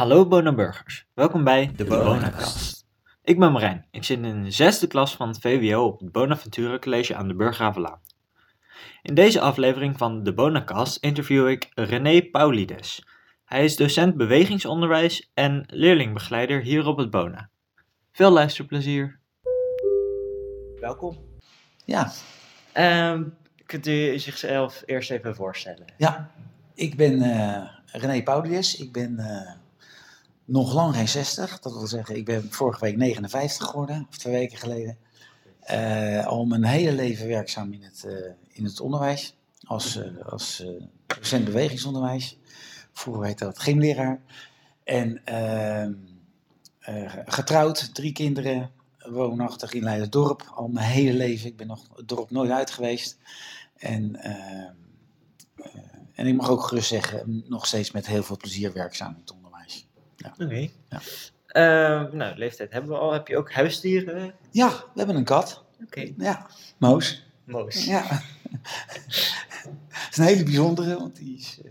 Hallo Bonenburgers, welkom bij de Bonacast. Ik ben Marijn, ik zit in de zesde klas van het VWO op het Bonaventura College aan de Burggravenlaan. In deze aflevering van de Bonacast interview ik René Paulides. Hij is docent bewegingsonderwijs en leerlingbegeleider hier op het Bona. Veel luisterplezier. Welkom. Ja, Ehm, kunt u zichzelf eerst even voorstellen? ja. ik ben eh, René Paulius. Ik ben eh, nog lang geen 60. Dat wil zeggen, ik ben vorige week 59 geworden, of twee weken geleden. Eh, al mijn hele leven werkzaam in het, eh, in het onderwijs. Als, eh, als docent bewegingsonderwijs. Vroeger heette dat gymleraar. En ehm, eh, getrouwd, drie kinderen, woonachtig in Leiderdorp. Al mijn hele leven. Ik ben nog het dorp nooit uit geweest. En, ehm, eh, en ik mag ook gerust zeggen, nog steeds met heel veel plezier werkzaam in het onderwijs. Oké. Ja. Ehm, nou, leeftijd hebben we al. Heb je ook huisdieren? Ja, we hebben een kat. Oké. Ja, Moos. Moos. Ja. Het is een hele bijzondere, want die is, eh,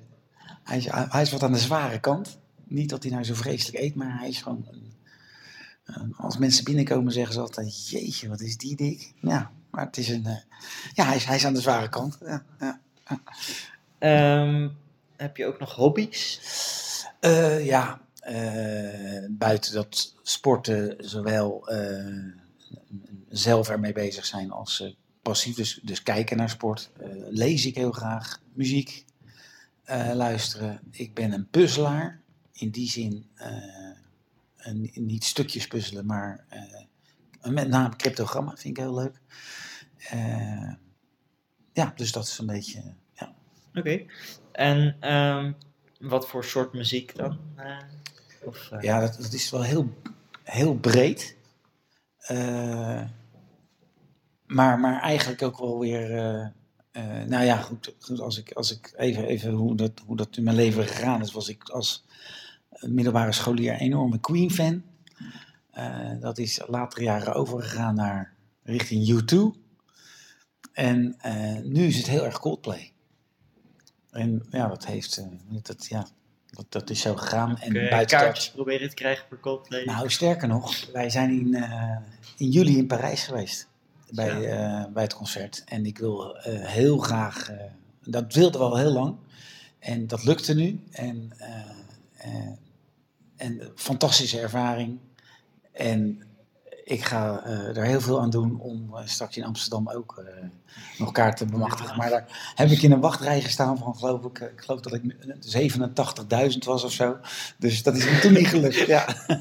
hij, is, hij is wat aan de zware kant. Niet dat hij nou zo vreselijk eet, maar hij is gewoon... als mensen binnenkomen zeggen ze altijd, jeetje, wat is die dik. Ja, maar het is een... eh, ja, hij is, hij is aan de zware kant. Ja, ja. Ehm, heb je ook nog hobby's? Eh, ja, eh, buiten dat sporten zowel eh, zelf ermee bezig zijn als eh, passief, dus, dus kijken naar sport, lees ik heel graag, muziek luisteren. Ik ben een puzzelaar, in die zin een- niet stukjes puzzelen, maar met name cryptogrammen vind ik heel leuk. Ja, dus dat is een beetje, ja. Oké. En ehm, wat voor soort muziek dan? Eh, of, eh, Ja, dat, is wel heel, heel breed. Eh, maar, maar eigenlijk ook wel weer. nou ja, goed, als ik, als ik even, even hoe, dat, hoe dat in mijn leven gegaan is, was ik als middelbare scholier een enorme Queen-fan. Dat is latere jaren overgegaan naar richting U2. En nu is het heel erg Coldplay. En ja, dat heeft. eh, dat, ja, dat, dat is zo gegaan. En eh, buiten dat- kaartjes proberen te krijgen voor Coldplay? nou, sterker nog, wij zijn in, eh, in juli in Parijs geweest. Bij, eh, bij het concert. En ik wil eh, heel graag. dat wilde wel heel lang. En dat lukte nu. En, en fantastische ervaring. En ik ga eh, er heel veel aan doen om eh, straks in Amsterdam ook eh, nog kaarten te bemachtigen. Maar daar heb ik in een wachtrij gestaan van, geloof ik, ik geloof dat ik 87.000 was of zo. Dus dat is me toen niet gelukt. Ja.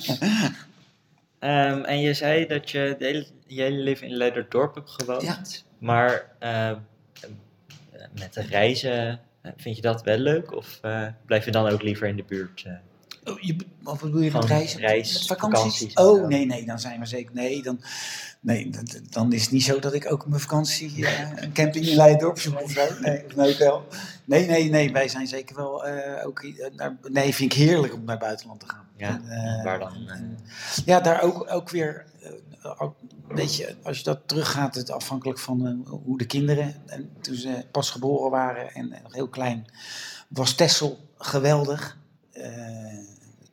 Ehm, en je zei dat je de hele, je hele leven in Leiderdorp hebt gewoond. Ja. Maar met de reizen, vind je dat wel leuk? Of blijf je dan ook liever in de buurt? Oh, je, wat bedoel je met reizen? reis, met vakanties? Oh, nee, nee, dan zijn we zeker. Nee, dan, nee, dan- dan is het niet zo dat ik ook op mijn vakantie eh, een camping in Leidendorp zoek of zo. Nee, of een hotel. Nee, nee, nee, wij zijn zeker wel eh, ook. eh, naar, nee, vind ik heerlijk om naar het buitenland te gaan. Ja, En, waar dan? ja, daar ook, ook weer, eh, ook, weet je, als je dat teruggaat, het afhankelijk van hoe de kinderen, en toen ze pas geboren waren en, nog heel klein, was Texel geweldig. Eh,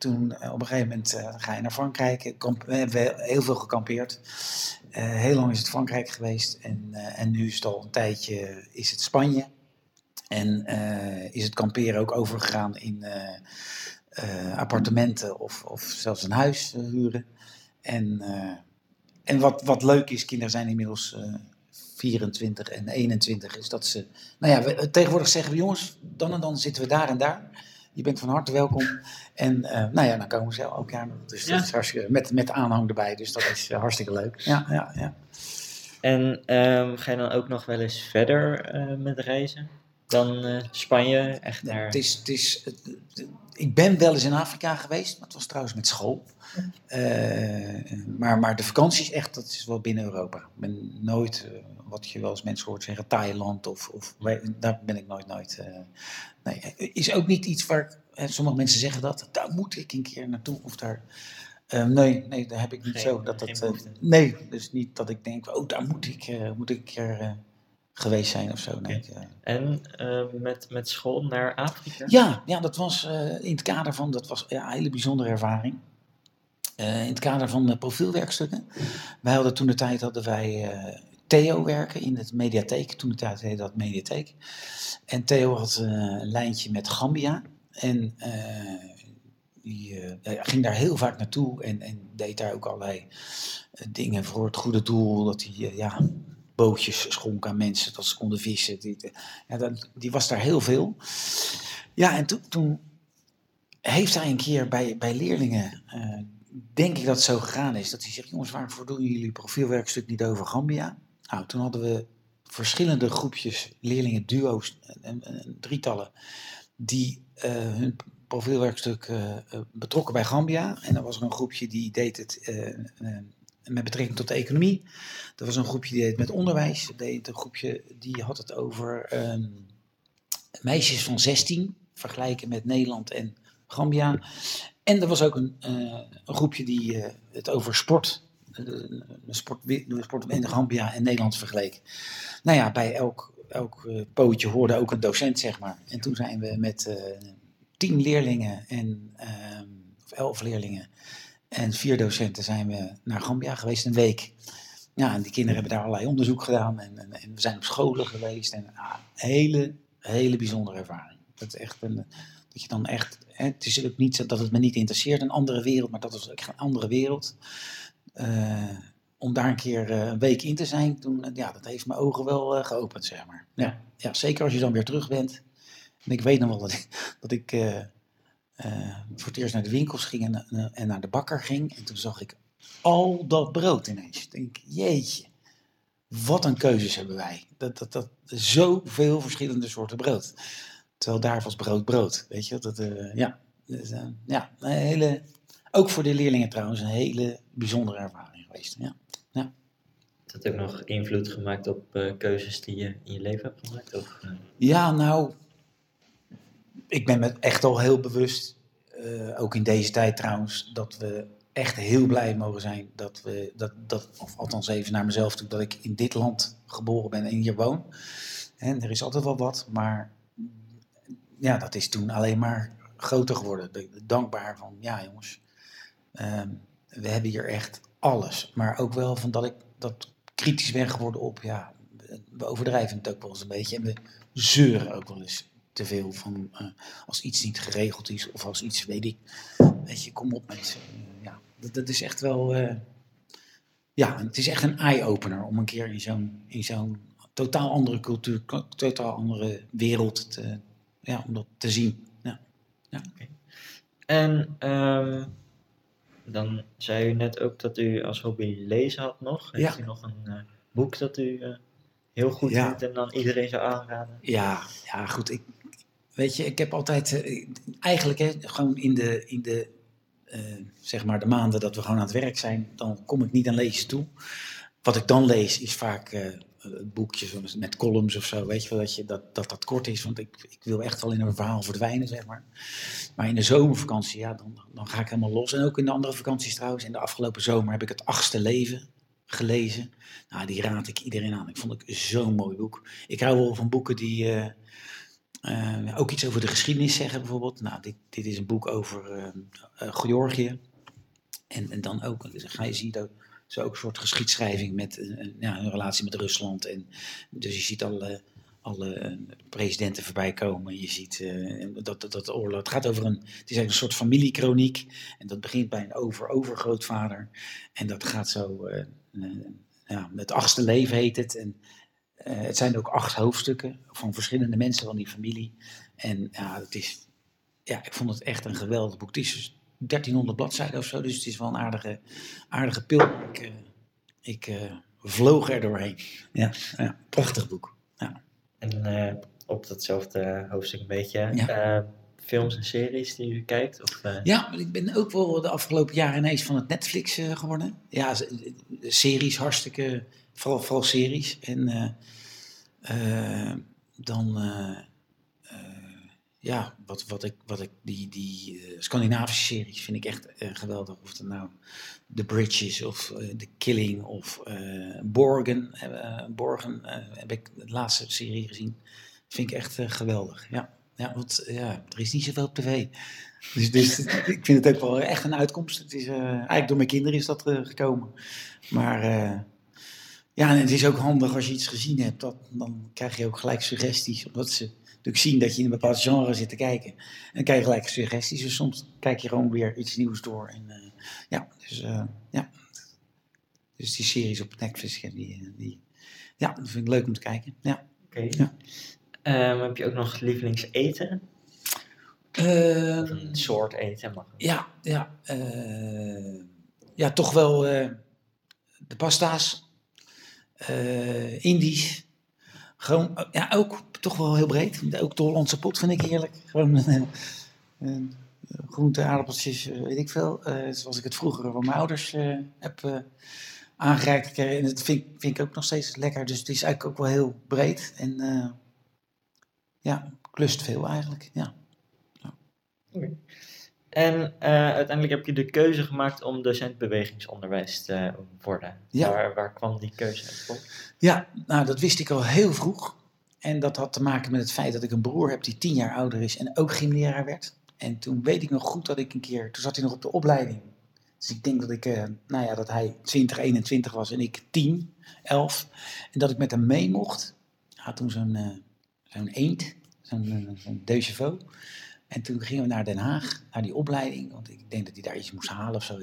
toen eh, op een gegeven moment eh, ga je naar Frankrijk, eh, we hebben heel veel gekampeerd. Heel lang is het Frankrijk geweest en, en nu is het al een tijdje is het Spanje. En is het kamperen ook overgegaan in appartementen of, of zelfs een huis huren. En, en wat, wat leuk is, kinderen zijn inmiddels eh 24 en 21, is dat ze... Nou ja, tegenwoordig zeggen we, jongens, dan en dan zitten we daar en daar. Je bent van harte welkom. En eh, nou ja, dan komen ze jaar nog. Dus Ja. dat is hartstikke, met, met aanhang erbij, dus dat is eh, hartstikke leuk. Ja, ja, ja. En ehm, ga je dan ook nog wel eens verder eh, met reizen? Dan Spanje, echt naar... Het is, het is, het- ik ben wel eens in Afrika geweest, maar het was trouwens met school. Eh, maar, maar de vakanties echt, dat is wel binnen Europa. Ik ben nooit, eh, wat je wel eens mensen hoort zeggen, Thailand of, of daar ben ik nooit, nooit. eh, nee, is ook niet iets waar, sommige mensen zeggen dat, daar moet ik een keer naartoe of daar. eh, nee, nee, daar heb ik niet Geen- zo. Dat dat, nee, dus niet dat ik denk, oh, daar moet ik, moet ik geweest zijn of zo. Nee, En eh, met, met school naar Afrika? Ja, ja, dat was eh, in het kader van, dat was ja, een hele bijzondere ervaring. Eh, in het kader van profielwerkstukken. Wij hadden toen de tijd hadden wij Theo werken in het mediatheek. Toen de tijd heette dat mediatheek. En Theo had een lijntje met Gambia. En die ging daar heel vaak naartoe en, en deed daar ook allerlei dingen voor het goede doel. Dat hij ja, bootjes schonk aan mensen, dat ze konden vissen. Die, ja, dat, die was daar heel veel. Ja, en toen, heeft hij een keer bij, bij leerlingen, eh, denk ik dat het zo gegaan is, dat hij zegt, jongens, waarvoor doen jullie profielwerkstuk niet over Gambia? Nou, toen hadden we verschillende groepjes leerlingen, duo's en, en- en drietallen, die eh, hun profielwerkstuk eh, betrokken bij Gambia. En dan was er een groepje die deed het met betrekking tot de economie. Er was een groepje die deed met onderwijs. Er deed een groepje die had het over ehm, meisjes van 16, vergelijken met Nederland en Gambia. En er was ook een, eh, groepje die eh, het over sport, de sport, sport in Gambia en Nederland vergeleek. Nou ja, bij elk, elk pootje hoorde ook een docent, zeg maar. En toen zijn we met tien leerlingen en ehm, of elf leerlingen en vier docenten zijn we naar Gambia geweest een week. Ja, en die kinderen hebben daar allerlei onderzoek gedaan en, en, en we zijn op scholen geweest. En ah, hele, hele bijzondere ervaring. Dat is echt een, dat je dan echt, hè, het is ook niet dat het me niet interesseert, een andere wereld, maar dat was echt een andere wereld. Eh, om daar een keer eh, een week in te zijn, toen, eh, ja, dat heeft mijn ogen wel geopend, zeg maar. Ja, ja, zeker als je dan weer terug bent. En ik weet nog wel dat ik, dat ik voor het eerst naar de winkels ging en, eh, en naar de bakker ging. En toen zag ik al dat brood ineens. Ik denk, jeetje, wat een keuzes hebben wij. Dat, dat, dat, zoveel verschillende soorten brood. Terwijl daar was brood brood, weet je. Dat, eh, ja, dus, eh, ja, een hele, ook voor de leerlingen trouwens, een hele bijzondere ervaring geweest. Ja. Heeft dat ook nog invloed gemaakt op eh, keuzes die je in je leven hebt gemaakt? Of, eh, Ja, nou, ik ben me echt al heel bewust, eh, ook in deze tijd trouwens, dat we echt heel blij mogen zijn dat we, dat, dat, of althans even naar mezelf toe, dat ik in dit land geboren ben en hier woon. En er is altijd wel wat, maar ja, dat is toen alleen maar groter geworden. De- Dankbaar van, ja jongens, ehm, we hebben hier echt alles. Maar ook wel van dat ik dat kritisch ben geworden op, ja, we overdrijven het ook wel eens een beetje. En we zeuren ook wel eens te veel van eh, als iets niet geregeld is of als iets, weet ik, weet je, kom op mensen. Ja, dat, dat is echt wel, eh, ja, het is echt een eye-opener om een keer in zo'n, in zo'n totaal andere cultuur, totaal andere wereld te, ja, om dat te zien. Ja. En ehm, dan zei u net ook dat u als hobby lezen had nog. Heeft Ja. u nog een eh, boek dat u heel goed Ja. vindt en dan iedereen zou aanraden? Ja, ja, goed. Ik, weet je, ik heb altijd, eh, eigenlijk hè, gewoon in de, in de, eh, zeg maar de maanden dat we gewoon aan het werk zijn, dan kom ik niet aan lezen toe. Wat ik dan lees is vaak eh, boekjes met columns of zo, weet je wel, dat je, dat, dat, dat kort is, want ik, ik wil echt wel in een verhaal verdwijnen, zeg maar. Maar in de zomervakantie, ja, dan, dan ga ik helemaal los. En ook in de andere vakanties trouwens. In de afgelopen zomer heb ik het achtste leven gelezen. Nou, die raad ik iedereen aan. Ik vond het zo'n mooi boek. Ik hou wel van boeken die eh, ook iets over de geschiedenis zeggen, bijvoorbeeld. Nou, dit, dit is een boek over eh, eh, Georgië. En, en dan ook, ga je zien dat ook een soort geschiedschrijving met ja, een relatie met Rusland. En, dus je ziet alle, alle presidenten voorbij komen. Je ziet dat, dat, dat. Het gaat over een. Het is eigenlijk een soort familiekroniek. En dat begint bij een over-overgrootvader. En dat gaat zo. eh, ja, het achtste leven heet het. En het zijn ook acht hoofdstukken van verschillende mensen van die familie. En ja, het is, ja, ik vond het echt een geweldig boek. Het is dus 1300 bladzijden of zo, dus het is wel een aardige, aardige pil. Ik, eh, ik eh, vloog er doorheen. Ja, ja, prachtig boek. En eh, op datzelfde hoofdstuk een beetje Ja. eh, films en series die u kijkt? Of, eh, Ja, ik ben ook wel de afgelopen jaren ineens van het Netflix eh, geworden. Ja, eh, series, hartstikke, vooral, series. En eh, eh, dan, eh, ja, wat, wat ik, wat ik die, die Scandinavische series vind ik echt geweldig. Of het nou The Bridges of The Killing of Borgen. Borgen heb ik de laatste serie gezien. Vind ik echt geweldig. Ja. Ja, want ja, er is niet zoveel op tv. Dus, dus ik vind het ook wel echt een uitkomst. Het is, eigenlijk door mijn kinderen is dat gekomen. Maar ja, en het is ook handig als je iets gezien hebt. Dat, dan krijg je ook gelijk suggesties. Omdat ze natuurlijk zien dat je in een bepaald genre zit te kijken. En dan krijg je gelijk suggesties. Dus soms kijk je gewoon weer iets nieuws door. En, uh, ja, dus, uh, ja. Dus die series op Netflix, die, die, ja, dat vind ik leuk om te kijken. Ja. Oké. Okay. Ja. Um, heb je ook nog lievelingseten? Uh, een soort eten mag. Ja, ja. Ja, toch wel de pasta's. Indisch. Gewoon, ja, ook toch wel heel breed. Ook de Hollandse pot vind ik heerlijk. Gewoon uh, groente, aardappeltjes, uh, weet ik veel. Uh, zoals ik het vroeger van mijn ouders heb aangereikt En dat vind, vind, ik ook nog steeds lekker. Dus het is eigenlijk ook wel heel breed. En ja, klust veel eigenlijk. Ja. En uiteindelijk heb je de keuze gemaakt om docent bewegingsonderwijs te worden. Ja. Waar, waar kwam die keuze uit Ja, nou dat wist ik al heel vroeg. En dat had te maken met het feit dat ik een broer heb die tien jaar ouder is en ook gymleraar werd. En toen weet ik nog goed dat ik een keer, toen zat hij nog op de opleiding. Dus ik denk dat ik, uh, nou ja, dat hij 20, 21 was en ik 10, 11. En dat ik met hem mee mocht. Hij had toen zo'n uh, zo'n eend, zo'n uh. En toen gingen we naar Den Haag, naar die opleiding. Want ik denk dat hij daar iets moest halen of zo.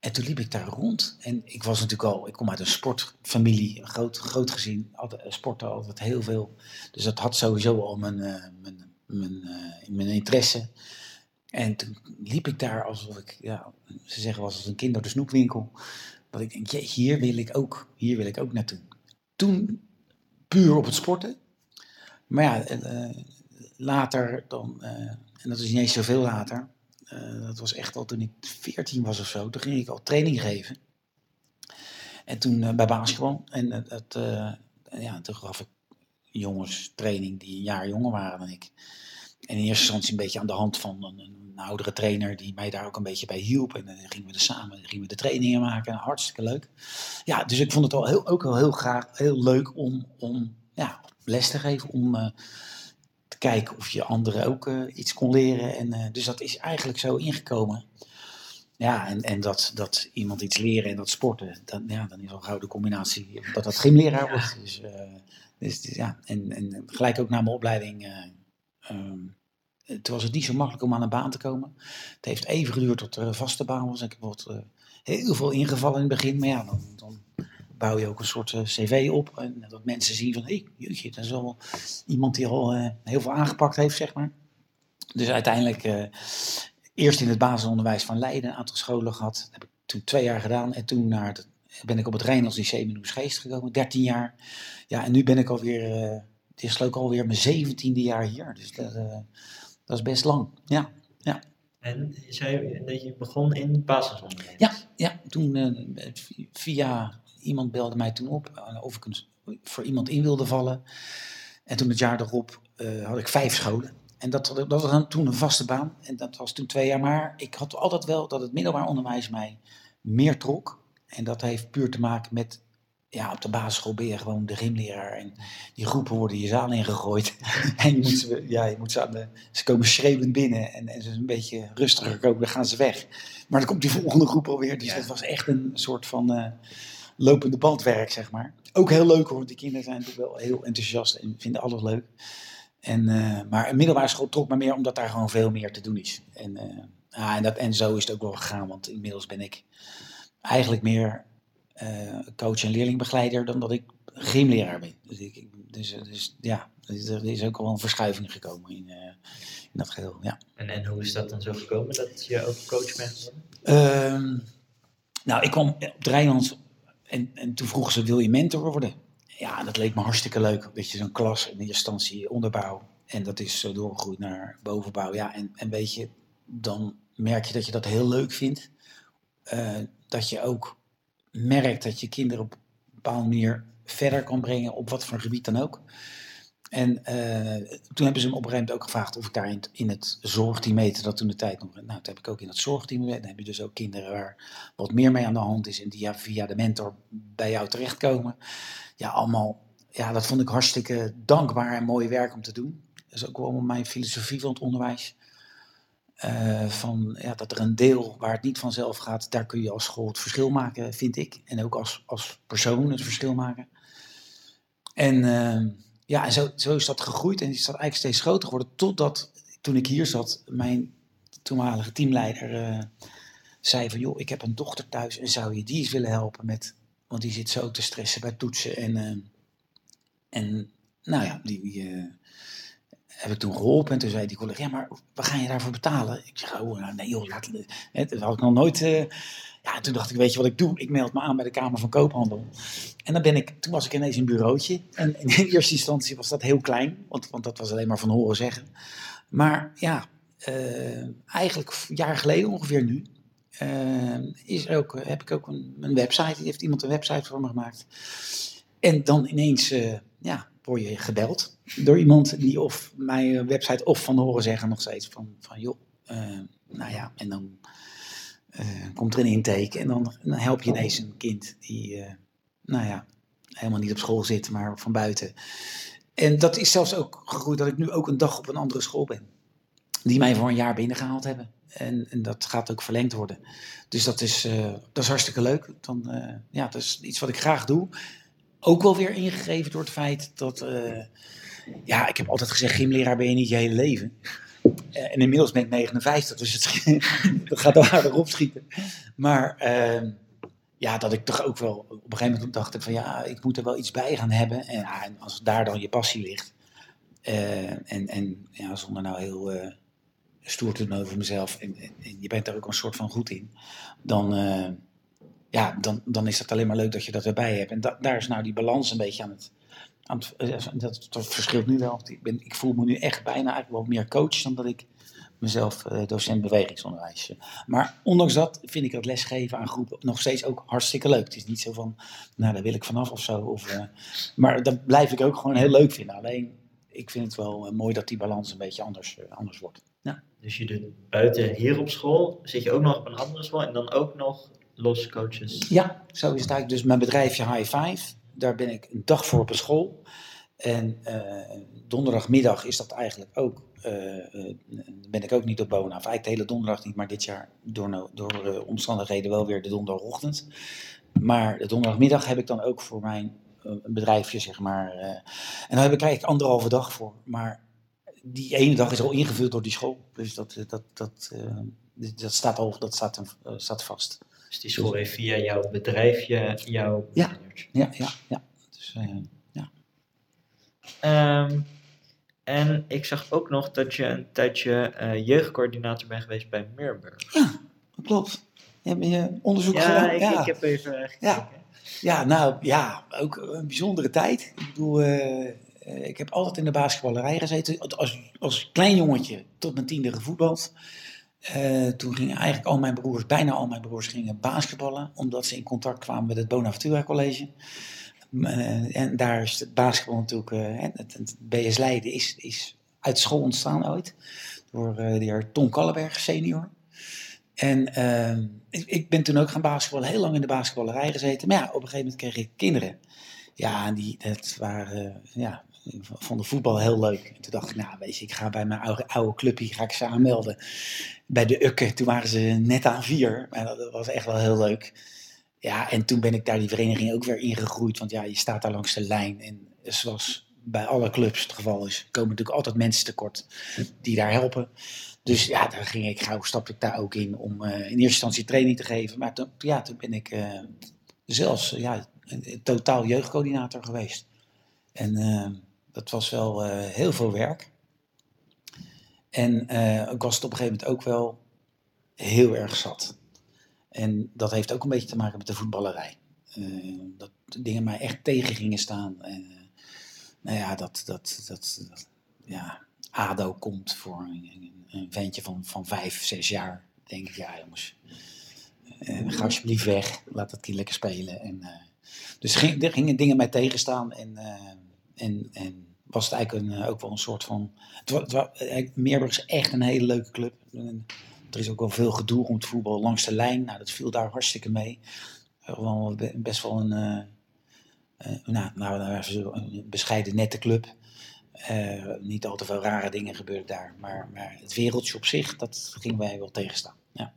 En toen liep ik daar rond. En ik was natuurlijk al, ik kom uit een sportfamilie, groot, groot gezin. Altijd, eh, sporten altijd heel veel. Dus dat had sowieso al mijn, uh, mijn, mijn, uh, mijn interesse. En toen liep ik daar alsof ik, ja, ze zeggen was als een kind door de snoepwinkel. Dat ik denk, je, hier wil ik ook, hier wil ik ook naartoe. Toen puur op het sporten. Maar ja, later dan, en dat is niet eens zoveel later, uh, dat was echt al toen ik 14 was of zo. Toen ging ik al training geven. En toen uh, bij basketbal. En het, ja, toen gaf ik jongens training die een jaar jonger waren dan ik. En in eerste instantie een beetje aan de hand van een, een oudere trainer die mij daar ook een beetje bij hielp. En dan gingen we er samen gingen we de trainingen maken. Hartstikke leuk. Ja, dus ik vond het al heel, ook wel heel graag heel leuk om, om ja, les te geven. Om kijken of je anderen ook uh, iets kon leren. En, uh, dus dat is eigenlijk zo ingekomen. Ja, en, en dat, dat iemand iets leren en dat sporten, dan, ja, dan is al gauw de combinatie dat dat gymleraar wordt. Dus, uh, dus, dus, ja, en, en gelijk ook na mijn opleiding, um, toen was het niet zo makkelijk om aan een baan te komen. Het heeft even geduurd tot er een vaste baan was. Ik heb wat, heel veel ingevallen in het begin, maar ja, dan, dan bouw je ook een soort uh, cv op. En dat mensen zien van, hé, hey, jeetje, dat is wel iemand die al uh, heel veel aangepakt heeft, zeg maar. Dus uiteindelijk uh, eerst in het basisonderwijs van Leiden een aantal scholen gehad. Dat heb ik toen twee jaar gedaan. En toen naar ben ik op het Rijnlands Lyceum in Geest gekomen, 13 jaar. Ja, en nu ben ik alweer, het is ik alweer mijn zeventiende jaar hier. Dus dat, dat is best lang, ja. ja. En je zei dat je begon in het basisonderwijs? Ja, ja toen via iemand belde mij toen op eh, of ik een, voor iemand in wilde vallen. En toen het jaar erop uh, had ik vijf scholen. En dat, dat was dan toen een vaste baan. En dat was toen twee jaar. Maar ik had altijd wel dat het middelbaar onderwijs mij meer trok. En dat heeft puur te maken met ja, op de basisschool ben je gewoon de gymleraar. En die groepen worden je zaal ingegooid. en je moet ze, ja, je moet ze, aan de, ze komen schreeuwend binnen. En, en ze zijn een beetje rustiger komen, dan gaan ze weg. Maar dan komt die volgende groep alweer. Dus ja. dat was echt een soort van... Uh, lopende bandwerk, zeg maar. Ook heel leuk hoor, want die kinderen zijn natuurlijk wel heel enthousiast en vinden alles leuk. En, uh, maar een middelbare school trok me meer omdat daar gewoon veel meer te doen is. En, uh, ah, en, dat, en zo is het ook wel gegaan, want inmiddels ben ik eigenlijk meer uh, coach en leerlingbegeleider dan dat ik gymleraar ben. Dus, ik, dus, dus ja, er is ook wel een verschuiving gekomen in, in dat geheel. Ja. En, en hoe is dat dan zo gekomen dat je ook coach bent geworden? Ehm, nou, ik kwam op Rijnlands en, en toen vroegen ze, wil je mentor worden? Ja, dat leek me hartstikke leuk. Dat je zo'n klas in instantie onderbouw. En dat is zo doorgegroeid naar bovenbouw. Ja, en, en weet je, dan merk je dat je dat heel leuk vindt. Uh, dat je ook merkt dat je kinderen op een bepaalde manier verder kan brengen, op wat voor gebied dan ook. En eh, toen hebben ze me op een gegeven moment ook gevraagd of ik daar in, het- zorgteam heette dat toen de tijd nog. Nou, dat heb ik ook in het zorgteam. Dan heb je dus ook kinderen waar wat meer mee aan de hand is en die via de mentor bij jou terechtkomen. Ja, allemaal, ja, dat vond ik hartstikke dankbaar en mooi werk om te doen. Dat is ook wel mijn filosofie van het onderwijs. Eh, van, ja, dat er een deel waar het niet vanzelf gaat, daar kun je als school het verschil maken, vind ik. En ook als, als persoon het verschil maken. En eh, ja, en zo, zo is dat gegroeid en is dat eigenlijk steeds groter geworden. Totdat toen ik hier zat, mijn toenmalige teamleider eh, zei van... joh, ik heb een dochter thuis en zou je die eens willen helpen met... want die zit zo te stressen bij toetsen. En, eh, en nou ja, die, eh, heb ik toen geholpen. En toen zei die collega, ja, maar wat ga je daarvoor betalen? Ik zeg, oh, nou, nee joh, laat, hè, dat had ik nog nooit... ja, toen dacht ik, weet je wat ik doe? Ik meld me aan bij de Kamer van Koophandel. En dan ben ik, toen was ik ineens een bureautje. En in eerste instantie was dat heel klein, want, want dat was alleen maar van horen zeggen. Maar ja, eh, eigenlijk jaar geleden ongeveer nu, eh, is ook, heb ik ook een, een website. Heeft iemand een website voor me gemaakt. En dan ineens, eh, ja, word je gebeld door iemand die of mijn website of van horen zeggen nog steeds van, van joh, nou ja, en dan komt er een intake en dan, dan help je ineens een kind die, eh, nou ja, helemaal niet op school zit, maar van buiten. En dat is zelfs ook gegroeid dat ik nu ook een dag op een andere school ben. Die mij voor een jaar binnengehaald hebben. En, en dat gaat ook verlengd worden. Dus dat is, eh, dat is hartstikke leuk. Dan, eh, ja, dat is iets wat ik graag doe. Ook wel weer ingegeven door het feit dat... eh, ja, ik heb altijd gezegd, gymleraar ben je niet je hele leven. Eh, en inmiddels ben ik 59, dus het, gaat al aardig opschieten. Maar ehm, ja, dat ik toch ook wel op een gegeven moment dacht van ja, ik moet er wel iets bij gaan hebben. En, als daar dan je passie ligt, eh, en, en ja, zonder nou heel eh, stoer te doen over mezelf, en, en, je bent daar ook een soort van goed in, dan, ja, dan, dan is het alleen maar leuk dat je dat erbij hebt. En da- daar is nou die balans een beetje aan het. Eh, dat, dat verschilt nu wel. Ik, ben, ik voel me nu echt bijna eigenlijk wel meer coach dan dat ik mezelf eh, docent bewegingsonderwijs. eh. Maar ondanks dat vind ik dat lesgeven aan groepen nog steeds ook hartstikke leuk. Het is niet zo van, nou daar wil ik vanaf of zo. Of, maar dat blijf ik ook gewoon heel leuk vinden. Alleen, ik vind het wel mooi dat die balans een beetje anders, anders wordt. Ja. Dus je doet buiten hier op school, zit je ook nog op een andere school en dan ook nog los coaches. Ja, zo is het eigenlijk. Dus mijn bedrijfje High Five, daar ben ik een dag voor op een school. En eh, donderdagmiddag is dat eigenlijk ook, eh, eh, ben ik ook niet op Bona. Of eigenlijk de hele donderdag niet, maar dit jaar door, door omstandigheden wel weer de donderdagochtend. Maar de donderdagmiddag heb ik dan ook voor mijn bedrijfje, zeg maar. en daar heb ik eigenlijk anderhalve dag voor. Maar die ene dag is al ingevuld door die school. Dus dat, dat, dat, dat staat al dat staat, staat vast. Dus die school heeft via jouw bedrijfje jouw Ja. Ja, ja, ja. Dus, eh, Ehm, en ik zag ook nog dat je een tijdje eh, jeugdcoördinator bent geweest bij Meerburg. dat klopt. Heb je onderzoek Ja, gedaan? ik, ja. ik heb even gekeken. Ja. ja, nou ja, ook een bijzondere tijd. Ik bedoel, eh, eh, ik heb altijd in de basketballerij gezeten. Als, als klein jongetje tot mijn tiende gevoetbald. Eh, toen gingen eigenlijk al mijn broers, bijna al mijn broers, gingen basketballen. Omdat ze in contact kwamen met het Bonaventura College. Eh, en daar is het basketbal natuurlijk, eh, het, BS Leiden is, is uit school ontstaan ooit. Door de heer Tom Kallenberg senior. En eh, ik, ik ben toen ook gaan basketballen, heel lang in de basketballerij gezeten. Maar ja, op een gegeven moment kreeg ik kinderen. Ja, die dat waren, eh, ja, vonden voetbal heel leuk. En toen dacht ik, nou weet je, ik ga bij mijn oude, oude clubje, ga ik ze aanmelden. Bij de Ukke, toen waren ze net aan vier. Maar dat was echt wel heel leuk. Ja, en toen ben ik daar die vereniging ook weer ingegroeid. Want ja, je staat daar langs de lijn. En zoals bij alle clubs het geval is, komen natuurlijk altijd mensen tekort die daar helpen. Dus ja, daar ging ik gauw, stapte ik daar ook in om eh, in eerste instantie training te geven. Maar toen, ja, toen ben ik eh, zelfs ja, totaal jeugdcoördinator geweest. En eh, dat was wel eh, heel veel werk. En eh, ik was het op een gegeven moment ook wel heel erg zat. En dat heeft ook een beetje te maken met de voetballerij. Eh, dat dingen mij echt tegen gingen staan. Nou ja, dat, dat, dat, ja, ADO komt voor een, een, ventje van, van vijf, zes jaar. denk ik, ja jongens, ga alsjeblieft weg. Laat dat kind lekker spelen. En, dus ging, er gingen dingen mij tegenstaan. En, en, en was het eigenlijk een, ook wel een soort van... Het wa- het wa- eh, Meerburg is echt een hele leuke club. En er is ook wel veel gedoe het voetbal langs de lijn. Nou, dat viel daar hartstikke mee. Eh, Wel be- best wel een, eh, eh, nou, nou, een bescheiden nette club. Eh, niet al te veel rare dingen gebeurden daar. Maar, maar het wereldje op zich, dat gingen wij wel tegenstaan. Ja.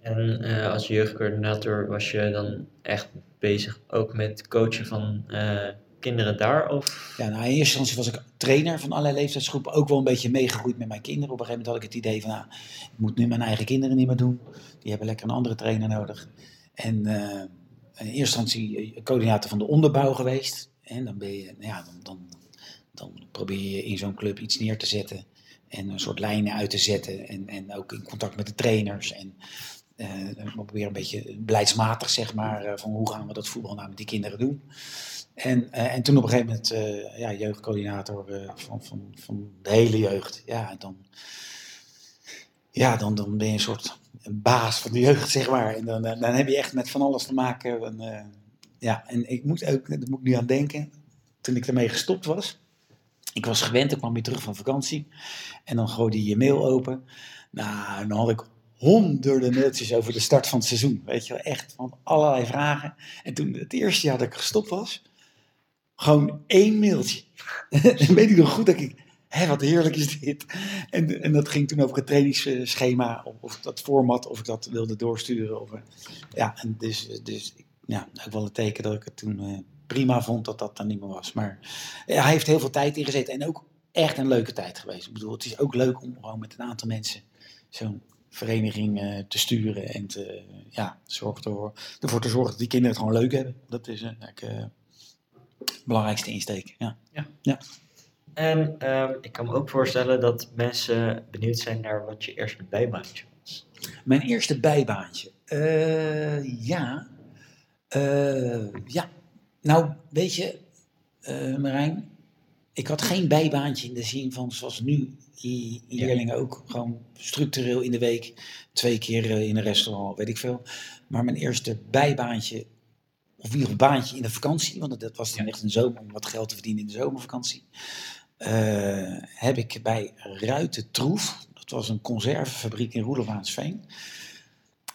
En eh, als jeugdcoördinator was je dan echt bezig ook met coachen van eh, kinderen daar? Of? Ja, nou, in eerste instantie was ik trainer van allerlei leeftijdsgroepen. Ook wel een beetje meegegroeid met mijn kinderen. Op een gegeven moment had ik het idee van, nou, ik moet nu mijn eigen kinderen niet meer doen. Die hebben lekker een andere trainer nodig. En eh, in eerste instantie eh, coördinator van de onderbouw geweest. En dan ben je, nou ja, dan, dan, dan probeer je in zo'n club iets neer te zetten. En een soort lijnen uit te zetten. En, en ook in contact met de trainers. En eh, dan probeer een beetje beleidsmatig, zeg maar, eh, van hoe gaan we dat voetbal nou met die kinderen doen. En, eh, en toen op een gegeven moment eh, ja, jeugdcoördinator eh, van, van, van de hele jeugd. Ja, en dan, ja dan, dan ben je een soort baas van de jeugd, zeg maar. En dan, dan, heb je echt met van alles te maken. Eh, ja, en ik moet ook, daar moet ik nu aan denken, toen ik ermee gestopt was. Ik was gewend, ik kwam weer terug van vakantie. En dan gooide je je mail open. Nou, en dan had ik honderden mailtjes over de start van het seizoen. Weet je wel, echt van allerlei vragen. En toen het eerste jaar dat ik gestopt was, gewoon één mailtje. en weet ik nog goed dat ik, hé, wat heerlijk is dit. En, en dat ging toen over het trainingsschema, of, of dat format, of ik dat wilde doorsturen. Of, eh, ja, en dus, dus ja, ook wel een teken dat ik het toen eh, prima vond dat dat dan niet meer was. Maar ja, hij heeft heel veel tijd ingezet en ook echt een leuke tijd geweest. Ik bedoel, het is ook leuk om gewoon met een aantal mensen zo'n vereniging eh, te sturen en te, ja, zorg ervoor, ervoor te zorgen dat die kinderen het gewoon leuk hebben. Dat is eh, eh, belangrijkste insteek. Ja. En ehm, ik kan me ook voorstellen dat mensen benieuwd zijn naar wat je eerste bijbaantje was. Mijn eerste bijbaantje. Eh, ja. Eh, ja. Nou, weet je, eh, Marijn, ik had geen bijbaantje in de zin van zoals nu die leerlingen ook gewoon structureel in de week twee keer in een restaurant, weet ik veel. Maar mijn eerste bijbaantje, of ieder geval baantje in de vakantie, want dat was dan echt een zomer om wat geld te verdienen in de zomervakantie, eh, heb ik bij Ruiten Troef, dat was een conservefabriek in Roelofaansveen.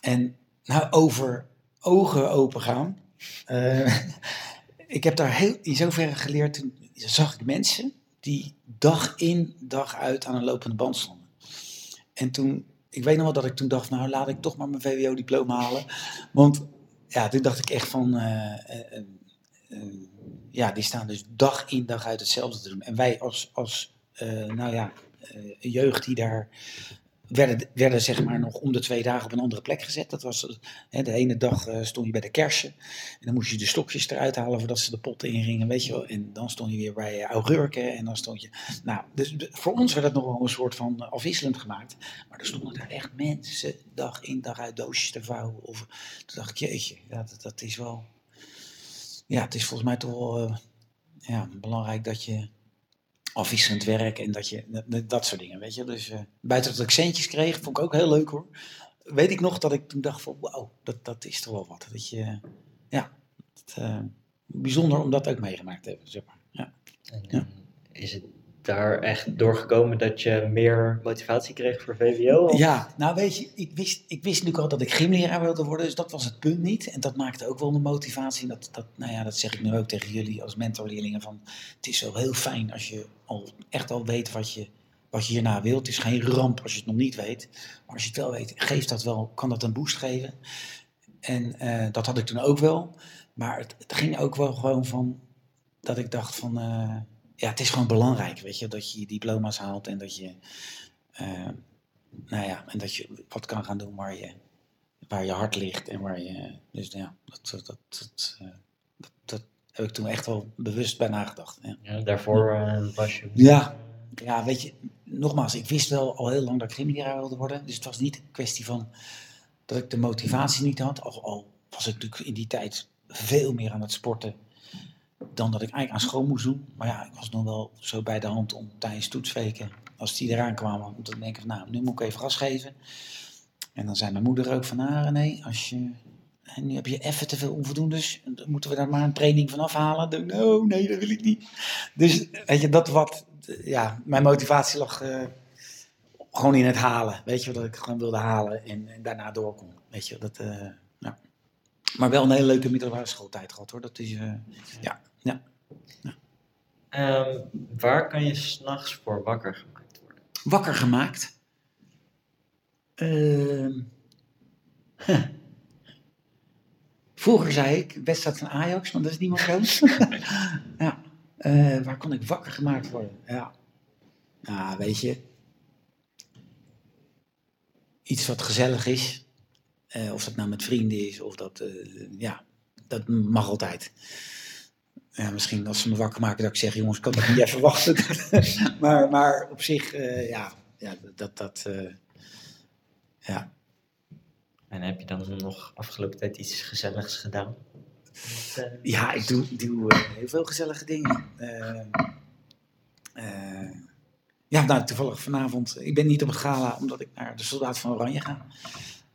En nou, over ogen open gaan. eh, ik heb daar heel, in zoverre geleerd, toen zag ik mensen die dag in, dag uit aan een lopende band stonden. En toen, ik weet nog wel dat ik toen dacht, nou laat ik toch maar mijn VWO-diploma halen. Want ja, toen dacht ik echt van, eh, eh, eh, ja, die staan dus dag in, dag uit hetzelfde te doen. En wij als, als nou ja, jeugd die daar werden, werden zeg maar nog om de twee dagen op een andere plek gezet. Dat was, hè, de ene dag eh, stond je bij de kersen en dan moest je de stokjes eruit halen voordat ze de potten ingingen, weet je wel. En dan stond je weer bij eh, augurken en dan stond je... Nou, dus voor ons werd het nog wel een soort van eh, afwisselend gemaakt. Maar er stonden daar echt mensen dag in dag uit doosjes te vouwen. Of, toen dacht ik, jeetje, ja, dat, dat is wel... Ja, het is volgens mij toch wel ja, belangrijk dat je afwisselend werk en dat je dat, soort dingen, weet je. Dus eh, buiten dat ik centjes kreeg, vond ik ook heel leuk hoor. Weet ik nog dat ik toen dacht van, wauw, dat, dat is toch wel wat. Dat je, ja, eh, bijzonder om dat ook meegemaakt te hebben, zeg maar. Ja. En Ja. is het daar echt doorgekomen dat je meer motivatie kreeg voor VWO? Ja, nou weet je, ik wist, ik wist natuurlijk al dat ik gymleraar wilde worden, dus dat was het punt niet. En dat maakte ook wel een motivatie. Dat, dat, nou ja, dat zeg ik nu ook tegen jullie als mentorleerlingen. Van, het is wel heel fijn als je al echt al weet wat je, wat je hierna wilt. Het is geen ramp als je het nog niet weet. Maar als je het wel weet, geeft dat wel, kan dat een boost geven. En eh, dat had ik toen ook wel. Maar het, het ging ook wel gewoon van dat ik dacht van, eh, ja, het is gewoon belangrijk, weet je, dat je je diploma's haalt en dat je, eh, nou ja, en dat je wat kan gaan doen waar je, waar je hart ligt en waar je, dus ja, dat, dat, dat, eh, dat, dat heb ik toen echt wel bewust bij nagedacht. Ja. Ja, daarvoor eh, was je... Ja. Ja, weet je, nogmaals, ik wist wel al heel lang dat ik gymleraar wilde worden. Dus het was niet een kwestie van dat ik de motivatie niet had. Al, al was ik natuurlijk in die tijd veel meer aan het sporten dan dat ik eigenlijk aan school moest doen. Maar ja, ik was nog wel zo bij de hand om tijdens toetsweken, als die eraan kwamen, om te denken van nou, nu moet ik even gas geven. En dan zei mijn moeder ook van, ah nee, als je nu heb je even te veel onvoldoendes. Dan moeten we daar maar een training van afhalen. Dan, oh nee, dat wil ik niet. Dus weet je, dat wat, ja, mijn motivatie lag eh, gewoon in het halen. Weet je, dat ik gewoon wilde halen en, en daarna doorkom. Weet je, dat, eh. Maar wel een hele leuke middelbare schooltijd gehad hoor. Dat is, eh, ja, ja. Ehm, waar kan je s'nachts voor wakker gemaakt worden? Wakker gemaakt. Ehm, Vroeger zei ik, wedstrijd van Ajax, maar dat is niet meer zo. ja. Eh, waar kon ik wakker gemaakt worden? Ja. Nou, weet je. Iets wat gezellig is. Eh, of dat nou met vrienden is, of dat, eh, ja, dat mag altijd. Ja, misschien als ze me wakker maken dat ik zeg, jongens, kan dat niet even wachten. maar, maar op zich, ja, ja, dat, dat, ja. En heb je dan nog afgelopen tijd iets gezelligs gedaan? Ja, ik doe, doe heel veel gezellige dingen. ja, nou, toevallig vanavond. Ik ben niet op het gala omdat ik naar de Soldaat van Oranje ga.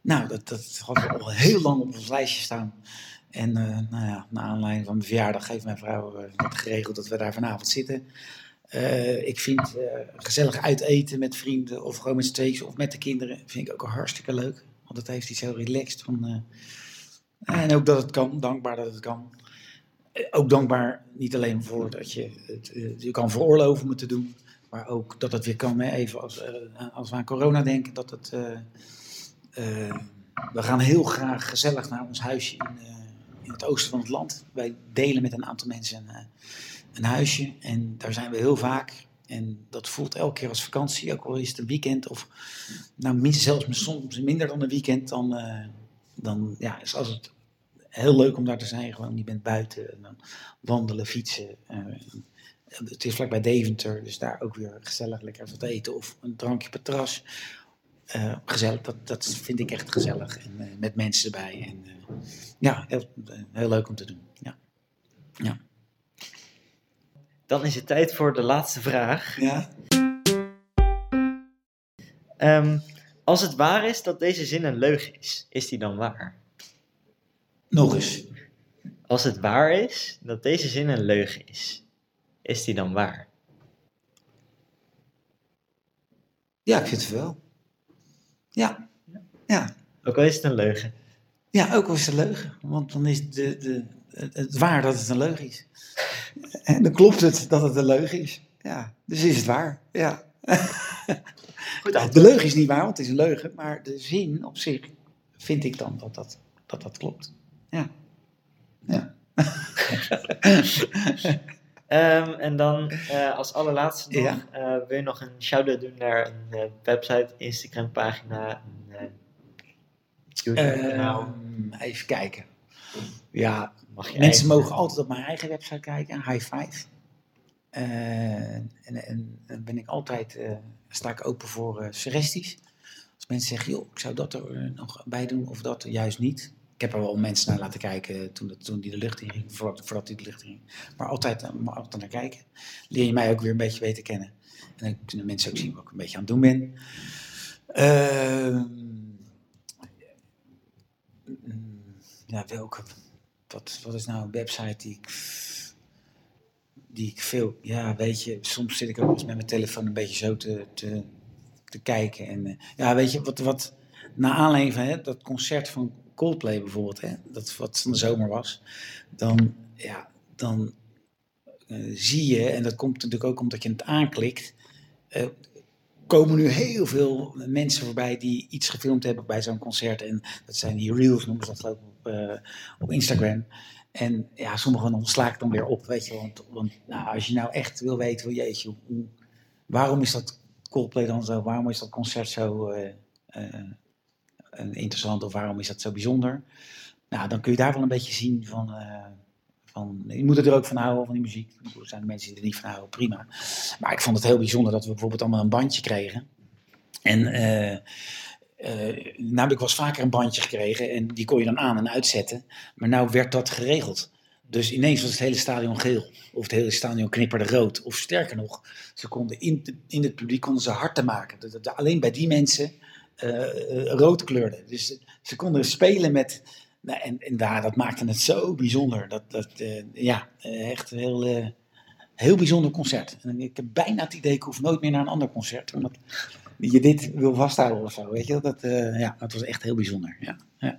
Nou, dat, dat had al heel lang op ons lijstje staan. En uh, nou ja, naar aanleiding van mijn verjaardag heeft mijn vrouw uh, geregeld dat we daar vanavond zitten. Uh, ik vind gezellig uiteten met vrienden of gewoon met of met de kinderen vind ik ook hartstikke leuk. Want het heeft iets heel relaxed. Van, en ook dat het kan, dankbaar dat het kan. Ook dankbaar niet alleen voor dat je het je kan veroorloven om het te doen. Maar ook dat het weer kan. Hè? Even als, als we aan corona denken, dat het uh, we gaan heel graag gezellig naar ons huisje in, uh, in, het oosten van het land. Wij delen met een aantal mensen een, uh, een, huisje en daar zijn we heel vaak. En dat voelt elke keer als vakantie, ook al is het een weekend of nou, zelfs soms minder dan een weekend. Dan, dan ja, is als het heel leuk om daar te zijn. Gewoon, je bent buiten, dan wandelen, fietsen. het is vlakbij Deventer, dus daar ook weer gezellig lekker wat eten of een drankje terras uh, gezellig, dat, dat vind ik echt gezellig. En uh, met mensen erbij. En uh, ja, heel, heel, leuk om te doen. Ja. ja. Dan is het tijd voor de laatste vraag. Ja. Um, als het waar is dat deze zin een leugen is, is die dan waar? Nog eens. Als het waar is dat deze zin een leugen is, is die dan waar? Ja, ik vind het wel. Ja. ja. Ook al is het een leugen. Ja, ook al is het een leugen. Want dan is de, de, het waar dat het een leugen is. En dan klopt het dat het een leugen is. Ja, dus is het waar. Ja. Goed, de leugen is niet waar, want het is een leugen. Maar de zin op zich vind ik dan dat dat, dat, dat klopt. Ja. Ja. Um, en dan uh, als allerlaatste nog, ja. uh, wil je nog een shout-out doen naar een uh, website, Instagram pagina, een YouTube kanaal? Um, even kijken. Ja, Mag mensen mogen altijd op mijn eigen website kijken, High Five. En, en, en, ben ik altijd, sta ik open voor suggesties. Als mensen zeggen, joh, ik zou dat er nog bij doen of dat juist niet ik heb er wel mensen naar laten kijken toen, dat, toen die de lucht in ging, voordat, voordat die de lucht in ging. Maar altijd, eh, maar altijd naar kijken. Leer je mij ook weer een beetje beter kennen. En dan kunnen mensen ook zien wat ik een beetje aan het doen ben. Uh, ja, welke? Wat, wat is nou een website die ik, die ik veel... Ja, weet je, soms zit ik ook eens met mijn telefoon een beetje zo te, te, te kijken. En uh, ja, weet je, wat... wat na aanleiding van hè, dat concert van Coldplay bijvoorbeeld, hè, dat wat van de zomer was, dan, ja, dan uh, zie je, en dat komt natuurlijk ook omdat je het aanklikt, uh, komen nu heel veel mensen voorbij die iets gefilmd hebben bij zo'n concert. En dat zijn die reels, noemen ze dat geloof op, uh, op Instagram. En ja, sommigen dan sla ik dan weer op, weet je. Want, nou, als je nou echt wil weten, wel, jeetje, waarom is dat Coldplay dan zo? Waarom is dat concert zo interessant of waarom is dat zo bijzonder? Nou, dan kun je daar wel een beetje zien van, uh, van je moet er ook van houden, van die muziek. Er zijn mensen die er niet van houden, prima. Maar ik vond het heel bijzonder dat we bijvoorbeeld allemaal een bandje kregen. En heb ik wel eens vaker een bandje gekregen en die kon je dan aan en uitzetten. Maar nou werd dat geregeld. Dus ineens was het hele stadion geel. Of het hele stadion knipperde rood. Of sterker nog, ze konden in, in het publiek konden ze harten maken. Alleen bij die mensen rood kleurde. Dus ze konden spelen met, Nou, en, en daar, dat maakte het zo bijzonder. Dat, dat, eh, ja, eh, echt een heel, eh, heel bijzonder concert. En ik heb bijna het idee, ik hoef nooit meer naar een ander concert. Omdat je dit wil vasthouden of zo, weet je. Dat, eh, ja, dat was echt heel bijzonder, ja. ja.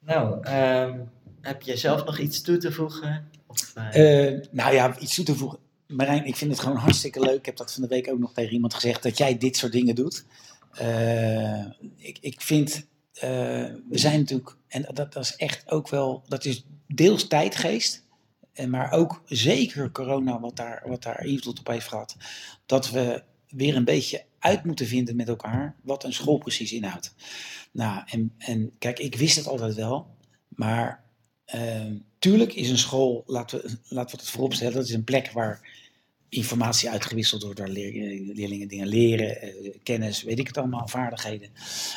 Nou, ehm, heb je zelf nog iets toe te voegen? Of, eh, Eh, nou ja, iets toe te voegen. Marijn, ik vind het gewoon hartstikke leuk. Ik heb dat van de week ook nog tegen iemand gezegd, dat jij dit soort dingen doet. Eh, ik, ik vind, eh, we zijn natuurlijk, en dat, dat is echt ook wel, dat is deels tijdgeest. En maar ook zeker corona, wat daar, wat daar invloed op heeft gehad. Dat we weer een beetje uit moeten vinden met elkaar wat een school precies inhoudt. Nou, en, en kijk, ik wist het altijd wel, maar Ehm, tuurlijk is een school, laten we, laten we het vooropstellen, dat is een plek waar informatie uitgewisseld wordt, waar leer- leerlingen dingen leren, eh, kennis, weet ik het allemaal, vaardigheden.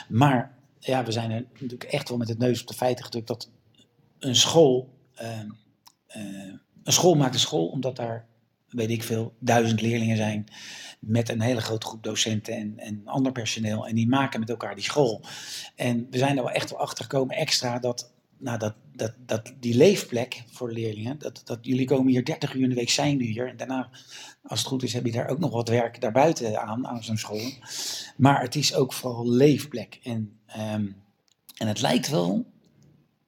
Maar ja, we zijn er natuurlijk echt wel met het neus op de feiten gedrukt dat een school, ehm, eh, een school maakt een school omdat daar, weet ik veel, duizend leerlingen zijn met een hele grote groep docenten en, en ander personeel. En die maken met elkaar die school. En we zijn er wel echt wel achter gekomen extra dat nou, dat, dat, dat die leefplek voor leerlingen, dat, dat jullie komen hier 30 uur in de week zijn nu hier. En daarna, als het goed is, heb je daar ook nog wat werk daarbuiten aan, aan zo'n school. Maar het is ook vooral leefplek. En, ehm, en het lijkt wel,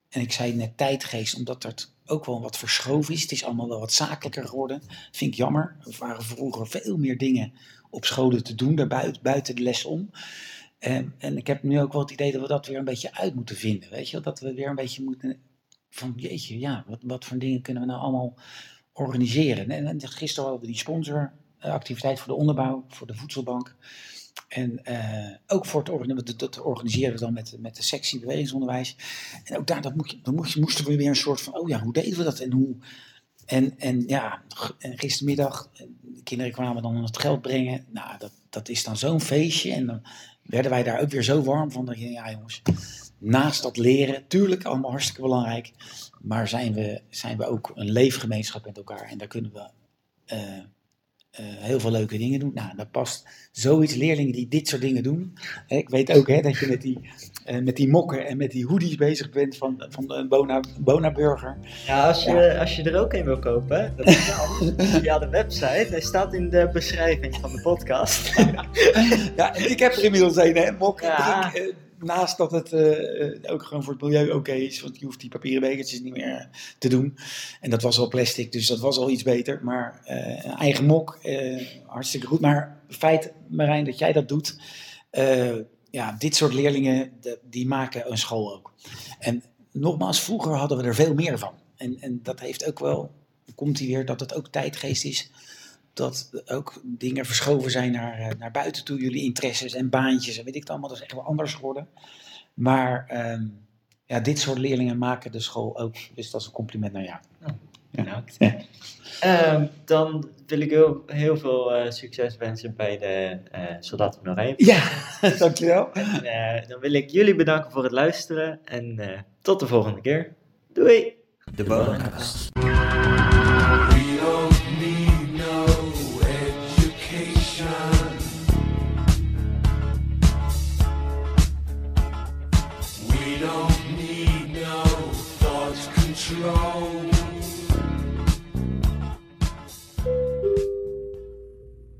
en ik zei net tijdgeest, omdat het ook wel wat verschoven is. Het is allemaal wel wat zakelijker geworden. Vind ik jammer. Er waren vroeger veel meer dingen op scholen te doen, daarbuiten, buiten de les om. En, en ik heb nu ook wel het idee dat we dat weer een beetje uit moeten vinden. Weet je, dat we weer een beetje moeten. Van jeetje, ja, wat, wat voor dingen kunnen we nou allemaal organiseren? En, en gisteren hadden we die sponsoractiviteit voor de onderbouw, voor de voedselbank. En eh, ook voor het organiseren, dat, organiseren we dan met, met de sectie bewegingsonderwijs. En ook daar dat moet je, moesten we weer een soort van, oh ja, hoe deden we dat en hoe. En, en ja, gistermiddag, eh, de kinderen kwamen dan het geld brengen. Nou, dat, dat is dan zo'n feestje. En dan werden wij daar ook weer zo warm van. Dat je, ja jongens, naast dat leren, tuurlijk allemaal hartstikke belangrijk. Maar zijn we, zijn we ook een leefgemeenschap met elkaar. En daar kunnen we eh, eh, heel veel leuke dingen doen. Nou, daar past zoiets leerlingen die dit soort dingen doen. Ik weet ook hè, dat je met die, eh, met die mokken en met die hoodies bezig bent van, van de Bona, Bona Burger. Ja, als je, als je er ook een wil kopen, dat kan via de website. Hij staat in de beschrijving van de podcast. Ja, en ik heb er inmiddels een, hè, mok. Ja. Ik, eh, naast dat het eh, ook gewoon voor het milieu oké is, want je hoeft die papieren bekertjes niet meer te doen. En dat was al plastic, dus dat was al iets beter. Maar een eigen mok, hartstikke goed. Maar feit, Marijn, dat jij dat doet, ja, dit soort leerlingen, de- die maken een school ook. En nogmaals, vroeger hadden we er veel meer van. En, en dat heeft ook wel, komt hij weer, dat het ook tijdgeest is dat ook dingen verschoven zijn naar, eh, naar buiten toe. Jullie interesses en baantjes en weet ik het allemaal. Dat is echt wel anders geworden. Maar ehm, ja, dit soort leerlingen maken de school ook. Dus dat is een compliment naar jou. Bedankt. Ja. Ehm, dan wil ik heel, heel veel eh, succes wensen bij de eh Soldaten van Oranje. Ja, dankjewel. En, eh, dan wil ik jullie bedanken voor het luisteren en eh, tot de volgende keer. Doei! De. We